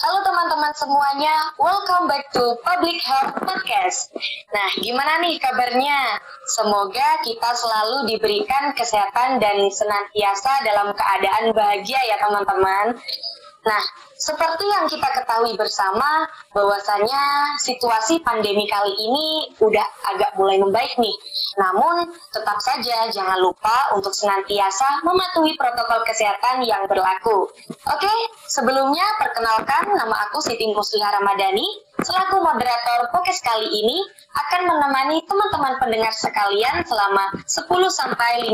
Halo teman-teman semuanya, welcome back to Public Health Podcast. Nah, gimana nih kabarnya? Semoga kita selalu diberikan kesehatan dan senantiasa dalam keadaan bahagia ya teman-teman. Nah, seperti yang kita ketahui bersama, bahwasanya situasi pandemi kali ini udah agak mulai membaik nih. Namun, tetap saja jangan lupa untuk senantiasa mematuhi protokol kesehatan yang berlaku. Oke, sebelumnya perkenalkan nama aku Siti Musliha Ramadhani, selaku moderator podcast kali ini akan menemani teman-teman pendengar sekalian selama 10-15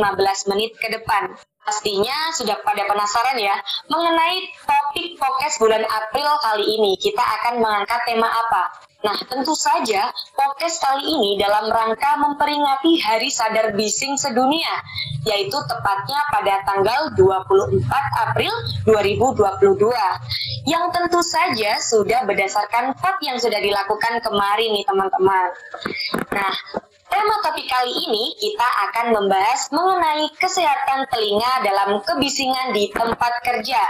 menit ke depan. Pastinya sudah pada penasaran ya mengenai topik podcast bulan April kali ini. Kita akan mengangkat tema apa? Nah, tentu saja podcast kali ini dalam rangka memperingati Hari Sadar Bising Sedunia, yaitu tepatnya pada tanggal 24 April 2022. Yang tentu saja sudah berdasarkan vote yang sudah dilakukan kemarin nih teman-teman. Nah, Tema topik kali ini kita akan membahas mengenai kesehatan telinga dalam kebisingan di tempat kerja.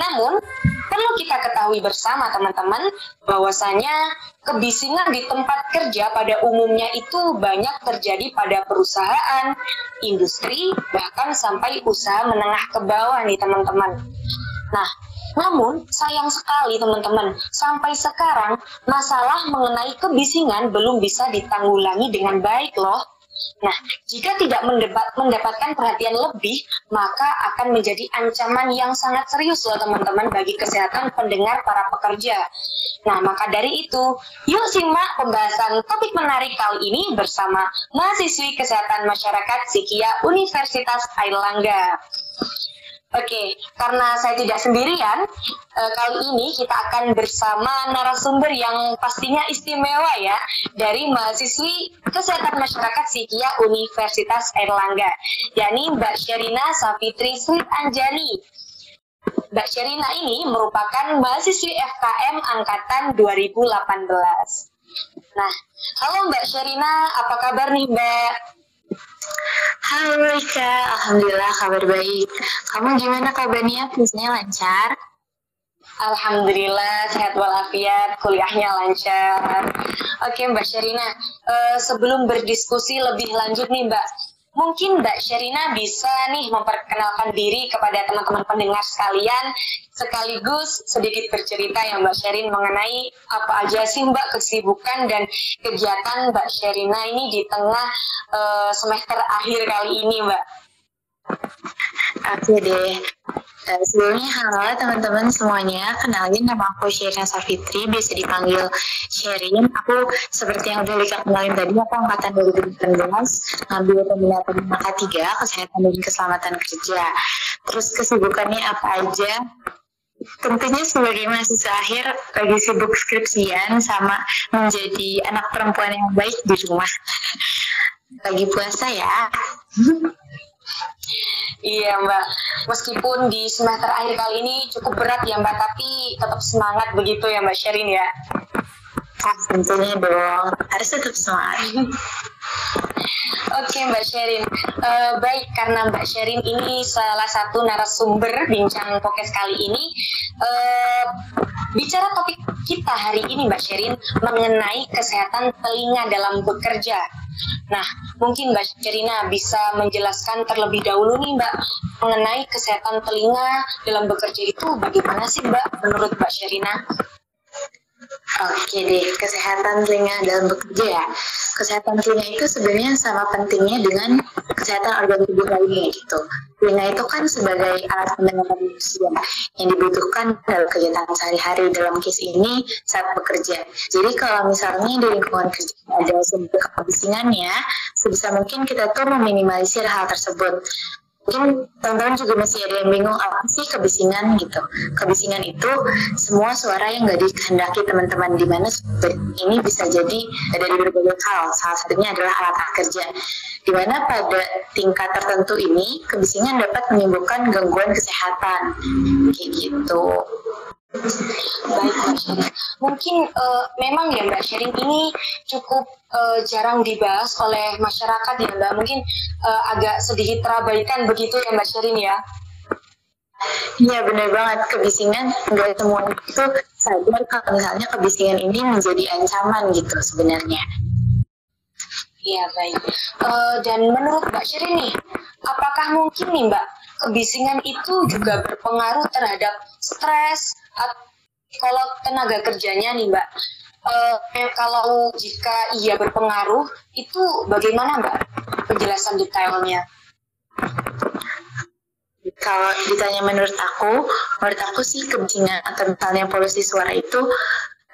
Namun, perlu kita ketahui bersama teman-teman bahwasanya kebisingan di tempat kerja pada umumnya itu banyak terjadi pada perusahaan, industri, bahkan sampai usaha menengah ke bawah nih teman-teman. Nah, namun, sayang sekali teman-teman, sampai sekarang masalah mengenai kebisingan belum bisa ditanggulangi dengan baik loh. Nah, jika tidak mendebat, mendapatkan perhatian lebih, maka akan menjadi ancaman yang sangat serius loh teman-teman bagi kesehatan pendengar para pekerja. Nah, maka dari itu, yuk simak pembahasan topik menarik kali ini bersama mahasiswi kesehatan masyarakat Sikia Universitas Airlangga. Oke, karena saya tidak sendirian, eh, kali ini kita akan bersama narasumber yang pastinya istimewa ya dari mahasiswi Kesehatan Masyarakat Sikia Universitas Erlangga, yakni Mbak Sherina Safitri Sweet Anjani. Mbak Sherina ini merupakan mahasiswi FKM angkatan 2018. Nah, halo Mbak Sherina, apa kabar nih Mbak? Halo Rika, Alhamdulillah kabar baik. Kamu gimana kabarnya? Biasanya lancar? Alhamdulillah sehat walafiat, kuliahnya lancar. Oke Mbak Sherina, uh, sebelum berdiskusi lebih lanjut nih Mbak, mungkin Mbak Sherina bisa nih memperkenalkan diri kepada teman-teman pendengar sekalian sekaligus sedikit bercerita ya Mbak Sherin mengenai apa aja sih Mbak kesibukan dan kegiatan Mbak Sherina ini di tengah uh, semester akhir kali ini Mbak. Oke deh. Uh, sebelumnya halo teman-teman semuanya, kenalin nama aku Sherina Safitri, bisa dipanggil Sherin. Aku seperti yang udah Lika kenalin tadi, aku angkatan 2019, ngambil peminatan maka 3, kesehatan dan keselamatan kerja. Terus kesibukannya apa aja? Tentunya sebagai mahasiswa akhir lagi sibuk skripsian sama menjadi anak perempuan yang baik di rumah. Lagi puasa ya. Iya Mbak, meskipun di semester akhir kali ini cukup berat ya Mbak, tapi tetap semangat begitu ya Mbak Sherin ya. Ah, tentunya dong, harus tetap semangat. Oke Mbak Sherin, uh, baik karena Mbak Sherin ini salah satu narasumber bincang podcast kali ini, uh, bicara topik kita hari ini Mbak Sherin mengenai kesehatan telinga dalam bekerja. Nah, mungkin Mbak Sherina bisa menjelaskan terlebih dahulu nih Mbak mengenai kesehatan telinga dalam bekerja itu bagaimana sih Mbak menurut Mbak Sherina? Oke deh, kesehatan telinga dalam bekerja ya. Kesehatan telinga itu sebenarnya sama pentingnya dengan kesehatan organ tubuh lainnya gitu. Telinga itu kan sebagai alat pendengaran manusia yang dibutuhkan dalam kegiatan sehari-hari dalam case ini saat bekerja. Jadi kalau misalnya di lingkungan kerja ada sumber kebisingannya, sebisa mungkin kita tuh meminimalisir hal tersebut mungkin teman-teman juga masih ada yang bingung apa sih kebisingan gitu. Kebisingan itu semua suara yang nggak dikehendaki teman-teman di mana ini bisa jadi dari berbagai hal. Salah satunya adalah alat kerja. Di mana pada tingkat tertentu ini kebisingan dapat menimbulkan gangguan kesehatan. Kayak gitu Baik Mbak Sherin. Mungkin uh, memang ya Mbak Sherin ini cukup uh, jarang dibahas oleh masyarakat ya Mbak. Mungkin uh, agak sedikit terabaikan begitu ya Mbak Sherin ya. Iya benar banget kebisingan nggak semua itu sadar kalau misalnya kebisingan ini menjadi ancaman gitu sebenarnya. Iya baik. Uh, dan menurut Mbak Shirin nih, apakah mungkin nih Mbak kebisingan itu juga berpengaruh terhadap stres kalau tenaga kerjanya nih Mbak? Uh, kalau jika ia berpengaruh itu bagaimana Mbak penjelasan detailnya? kalau ditanya menurut aku, menurut aku sih kebisingan atau misalnya polusi suara itu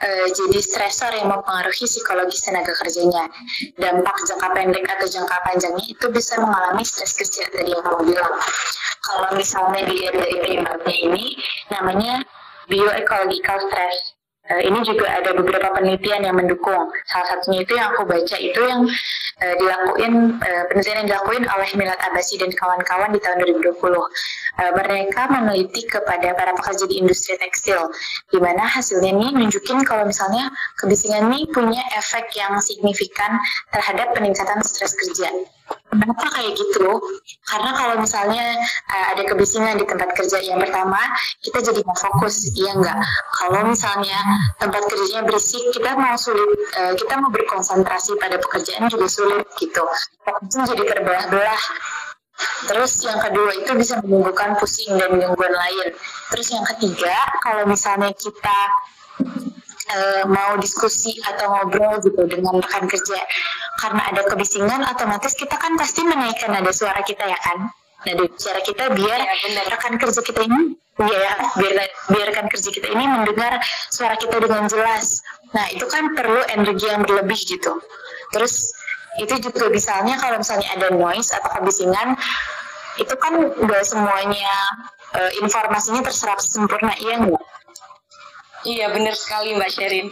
uh, jadi stresor yang mempengaruhi psikologis tenaga kerjanya. Dampak jangka pendek atau jangka panjangnya itu bisa mengalami stres kerja tadi yang kamu bilang. Kalau misalnya dilihat dari penyebabnya ini, namanya bioecological stress. Uh, ini juga ada beberapa penelitian yang mendukung. Salah satunya itu yang aku baca itu yang uh, dilakuin uh, penelitian yang dilakuin oleh Milad Abasi dan kawan-kawan di tahun 2020. Uh, mereka meneliti kepada para pekerja di industri tekstil, di mana hasilnya ini nunjukin kalau misalnya kebisingan ini punya efek yang signifikan terhadap peningkatan stres kerja. Kenapa kayak gitu? Karena kalau misalnya uh, ada kebisingan di tempat kerja yang pertama, kita jadi mau fokus, iya enggak? Kalau misalnya tempat kerjanya berisik, kita mau sulit, uh, kita mau berkonsentrasi pada pekerjaan juga sulit gitu. Fokusnya jadi terbelah-belah. Terus yang kedua itu bisa menimbulkan pusing dan gangguan lain. Terus yang ketiga, kalau misalnya kita uh, mau diskusi atau ngobrol gitu dengan rekan kerja. Karena ada kebisingan otomatis kita kan pasti menaikkan nada suara kita ya kan? Nada suara kita biar ya, rekan kerja kita ini ya biar biar rekan kerja kita ini mendengar suara kita dengan jelas. Nah itu kan perlu energi yang berlebih gitu. Terus itu juga misalnya kalau misalnya ada noise atau kebisingan itu kan nggak semuanya uh, informasinya terserap sempurna iya nggak Iya benar sekali Mbak Sherin.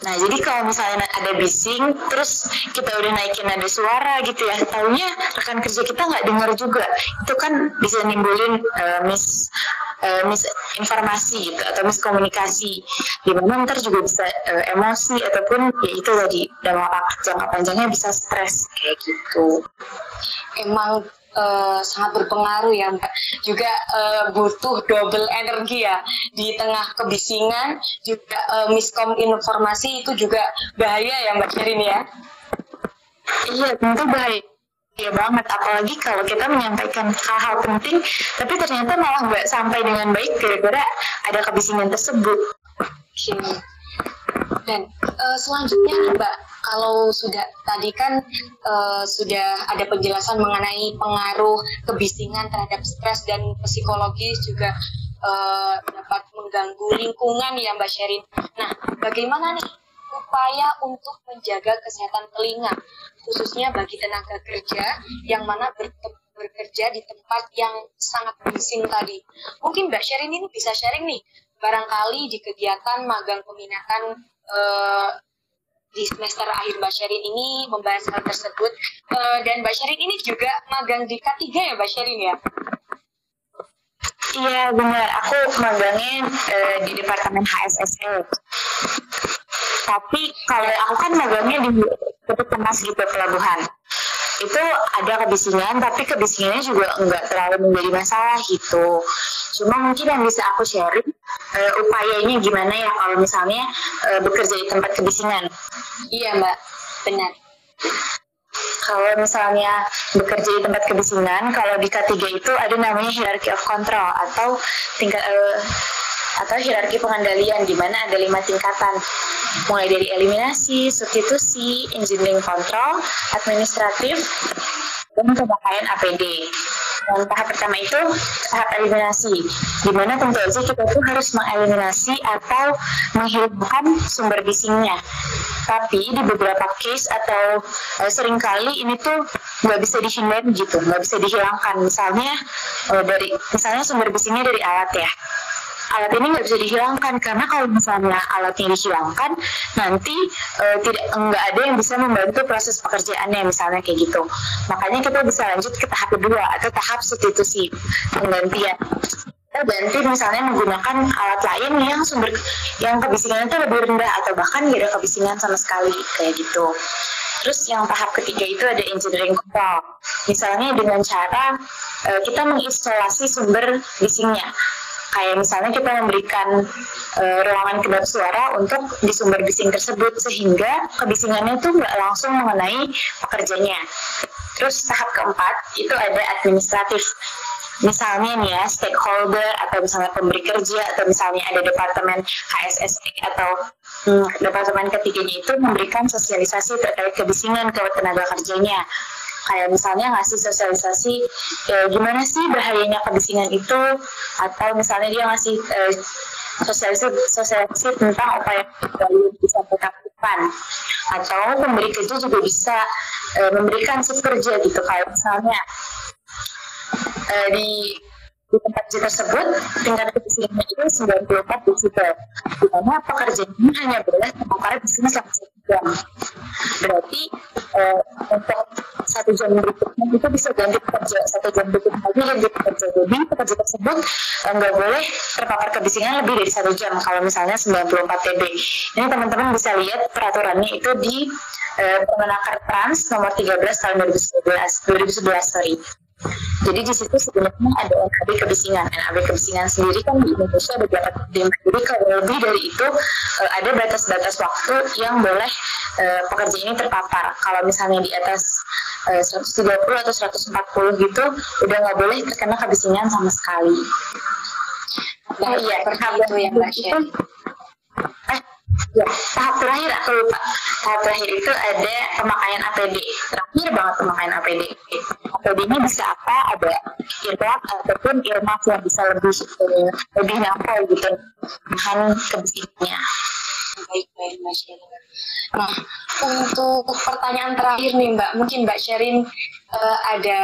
Nah, jadi kalau misalnya ada bising, terus kita udah naikin nada suara gitu ya, tahunya rekan kerja kita nggak dengar juga. Itu kan bisa nimbulin uh, mis uh, misinformasi gitu atau miskomunikasi. Di mana ntar juga bisa uh, emosi ataupun ya itu tadi dampak jangka panjangnya bisa stres kayak gitu. Emang uh, sangat berpengaruh ya Mbak. Juga uh, butuh double energi ya di tengah kebisingan juga uh, miskom informasi itu juga bahaya ya Mbak Sherin ya. Iya tentu bahaya ya banget apalagi kalau kita menyampaikan hal-hal penting tapi ternyata malah nggak sampai dengan baik gara-gara ada kebisingan tersebut. Oke. Dan uh, selanjutnya Mbak, kalau sudah tadi kan uh, sudah ada penjelasan mengenai pengaruh kebisingan terhadap stres dan psikologis juga uh, dapat mengganggu lingkungan ya Mbak Sherin. Nah, bagaimana nih upaya untuk menjaga kesehatan telinga, khususnya bagi tenaga kerja yang mana bekerja di tempat yang sangat bising tadi. Mungkin Mbak Sherin ini bisa sharing nih, barangkali di kegiatan magang peminatan uh, di semester akhir Mbak Sherin ini membahas hal tersebut uh, dan Mbak Sherin ini juga magang di K3 ya Mbak Sherin ya? Iya benar, aku magangnya uh, di Departemen HSSE. Tapi kalau aku kan magangnya di Temas gitu pelabuhan itu ada kebisingan tapi kebisingannya juga enggak terlalu menjadi masalah gitu. Cuma mungkin yang bisa aku sharing uh, upayanya gimana ya kalau misalnya uh, bekerja di tempat kebisingan? Iya mbak. Benar. Kalau misalnya bekerja di tempat kebisingan, kalau di K3 itu ada namanya hierarchy of control atau tingkat uh, atau hierarki pengendalian di mana ada lima tingkatan mulai dari eliminasi, substitusi, engineering control, administratif, dan pemakaian APD. Dan tahap pertama itu tahap eliminasi, di mana tentu saja kita tuh harus mengeliminasi atau menghilangkan sumber bisingnya. Tapi di beberapa case atau e, sering kali ini tuh nggak bisa dihindari gitu, nggak bisa dihilangkan. Misalnya e, dari misalnya sumber bisingnya dari alat ya alat ini nggak bisa dihilangkan karena kalau misalnya alatnya dihilangkan nanti uh, tidak nggak ada yang bisa membantu proses pekerjaannya misalnya kayak gitu makanya kita bisa lanjut ke tahap kedua atau tahap substitusi penggantian kita ganti misalnya menggunakan alat lain yang sumber yang kebisingannya itu lebih rendah atau bahkan tidak kebisingan sama sekali kayak gitu Terus yang tahap ketiga itu ada engineering control. Misalnya dengan cara uh, kita mengisolasi sumber bisingnya. Kayak misalnya kita memberikan uh, ruangan kedap suara untuk di sumber bising tersebut sehingga kebisingannya itu nggak langsung mengenai pekerjanya. Terus tahap keempat itu ada administratif misalnya nih ya stakeholder atau misalnya pemberi kerja atau misalnya ada departemen HSSE atau hmm, departemen ketiganya itu memberikan sosialisasi terkait kebisingan ke tenaga kerjanya kayak misalnya ngasih sosialisasi ya, gimana sih bahayanya kebisingan itu? Atau misalnya dia ngasih eh, sosialisasi sosialisasi tentang upaya yang bisa kita lakukan atau pemberi kerja juga bisa eh, memberikan shift kerja gitu. Kayak misalnya uh, di di tempat kerja tersebut tingkat kebisingannya itu 94 desibel. Di mana pekerjaannya hanya boleh membongkar bising selama satu jam. Berarti uh, untuk satu jam berikutnya itu bisa ganti pekerja satu jam berikutnya lagi ganti pekerja. Jadi pekerja tersebut uh, nggak boleh terpapar kebisingan lebih dari satu jam. Kalau misalnya 94 dB ini teman-teman bisa lihat peraturannya itu di uh, Permenaker Trans nomor 13 tahun 2011 2011 sorry jadi di situ sebenarnya ada NAB kebisingan. NAB kebisingan sendiri kan di Indonesia ada berapa Jadi kalau lebih dari itu eh, ada batas-batas waktu yang boleh uh, pekerja ini terpapar. Kalau misalnya di atas uh, 130 atau 140 gitu, udah nggak boleh terkena kebisingan sama sekali. Oh iya, itu yang Eh, ya, tahap terakhir aku lupa. Tahap terakhir itu ada pemakaian APD. Terakhir banget pemakaian APD. APD-nya bisa apa? Ada earplug ataupun earmuff yang bisa lebih eh, lebih nyampe gitu bahan kebisingannya. Baik, baik Mbak Sherin. Nah, untuk pertanyaan terakhir nih Mbak, mungkin Mbak Sherin uh, ada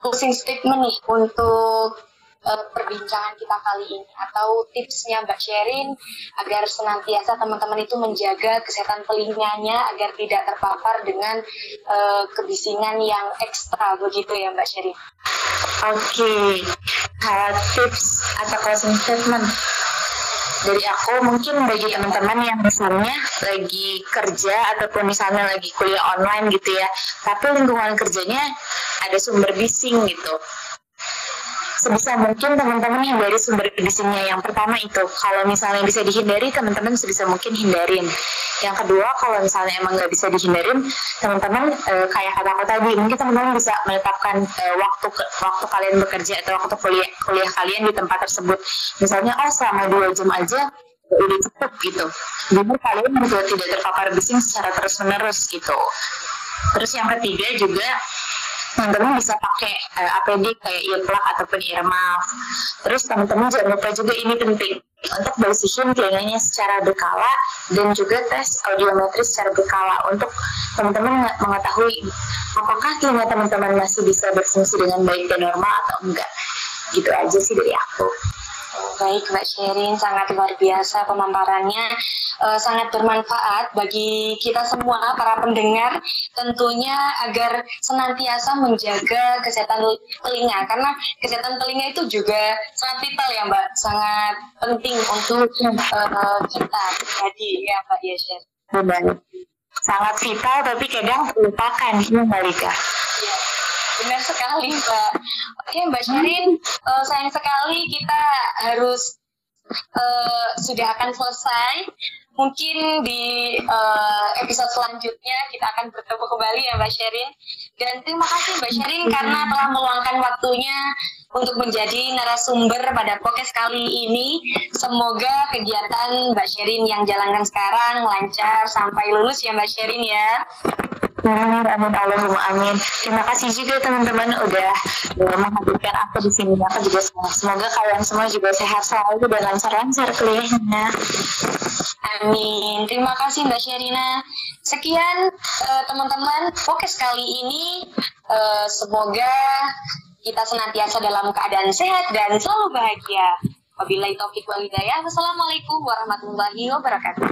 closing statement nih untuk uh, perbincangan kita kali ini atau tipsnya Mbak Sherin agar senantiasa teman-teman itu menjaga kesehatan telinganya agar tidak terpapar dengan uh, kebisingan yang ekstra begitu ya Mbak Sherin. Oke, okay. tips atau closing statement dari aku mungkin bagi teman-teman yang misalnya lagi kerja ataupun misalnya lagi kuliah online gitu ya tapi lingkungan kerjanya ada sumber bising gitu sebisa mungkin teman-teman hindari sumber bisingnya. Yang pertama itu, kalau misalnya bisa dihindari, teman-teman sebisa mungkin hindarin. Yang kedua, kalau misalnya emang nggak bisa dihindarin, teman-teman e, kayak kata aku tadi, mungkin teman-teman bisa menetapkan e, waktu waktu kalian bekerja atau waktu kuliah kuliah kalian di tempat tersebut. Misalnya, oh selama dua jam aja udah cukup gitu. Jadi kalian juga tidak terpapar bising secara terus menerus gitu. Terus yang ketiga juga teman-teman bisa pakai uh, APD kayak earplug ataupun earmuff. Terus teman-teman jangan lupa juga ini penting untuk bersihin telinganya secara berkala dan juga tes audiometri secara berkala untuk teman-teman mengetahui apakah telinga teman-teman masih bisa berfungsi dengan baik dan normal atau enggak. Gitu aja sih dari aku. Baik Mbak Sherin, sangat luar biasa pemaparannya, uh, sangat bermanfaat bagi kita semua para pendengar tentunya agar senantiasa menjaga kesehatan telinga karena kesehatan telinga itu juga sangat vital ya Mbak, sangat penting untuk uh, kita jadi ya Mbak. Benar. Sangat vital tapi kadang terlupakan, Mbak Lika. Ya benar sekali Mbak. Oke Mbak Sherin, uh, sayang sekali kita harus uh, sudah akan selesai. Mungkin di uh, episode selanjutnya kita akan bertemu kembali ya Mbak Sherin. Dan terima kasih Mbak Sherin karena telah meluangkan waktunya untuk menjadi narasumber pada podcast kali ini. Semoga kegiatan Mbak Sherin yang jalankan sekarang lancar sampai lulus ya Mbak Sherin ya. Amin, amin, Allahumma amin. Terima kasih juga teman-teman udah menghadirkan aku di sini. Aku juga semoga kalian semua juga sehat selalu dan lancar-lancar kuliahnya. Amin. Terima kasih Mbak Sherina. Sekian uh, teman-teman podcast kali ini. Uh, semoga kita senantiasa dalam keadaan sehat dan selalu bahagia. Wabillahi taufiq wal hidayah. Wassalamualaikum warahmatullahi wabarakatuh.